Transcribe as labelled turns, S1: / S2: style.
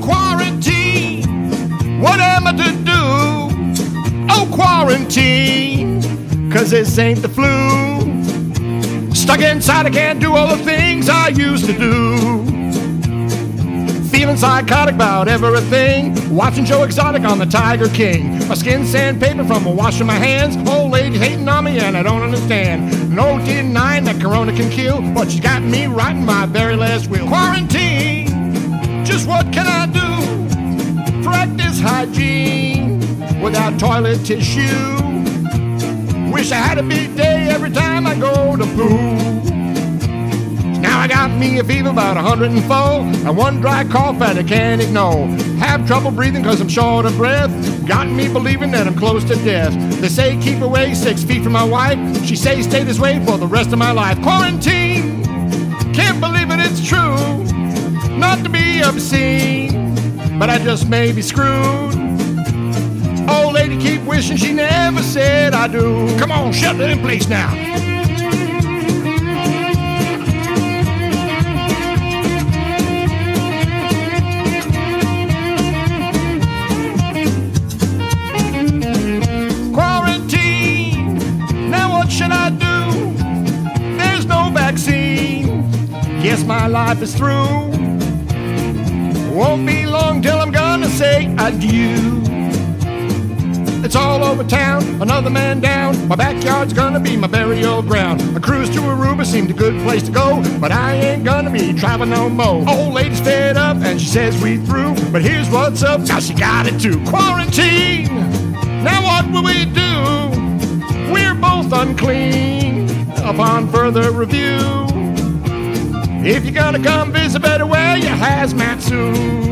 S1: Quarantine, what am I to do? Oh, quarantine, cause this ain't the flu. Stuck inside, I can't do all the things I used to do. Feeling psychotic about everything. Watching Joe Exotic on the Tiger King. My skin sandpaper from washing my hands. Old lady hating on me and I don't understand. No denying that Corona can kill, but she's got me writing my very last will. Quarantine, just what can I do? Practice hygiene without toilet tissue. Wish I had a bidet every time I go to poo. Me a fever about 104 and one dry cough that I can't ignore. Have trouble breathing cause I'm short of breath. Got me believing that I'm close to death. They say keep away six feet from my wife. She say stay this way for the rest of my life. Quarantine, can't believe it, it's true. Not to be obscene, but I just may be screwed. Old lady keep wishing she never said I do. Come on, shut it in place now. My life is through. Won't be long till I'm gonna say adieu. It's all over town, another man down. My backyard's gonna be my burial ground. A cruise to Aruba seemed a good place to go, but I ain't gonna be traveling no more. Old lady's fed up and she says we through, but here's what's up, now she got it too. Quarantine! Now what will we do? We're both unclean. Upon further review, if you're gonna come visit, better wear your hazmat suit.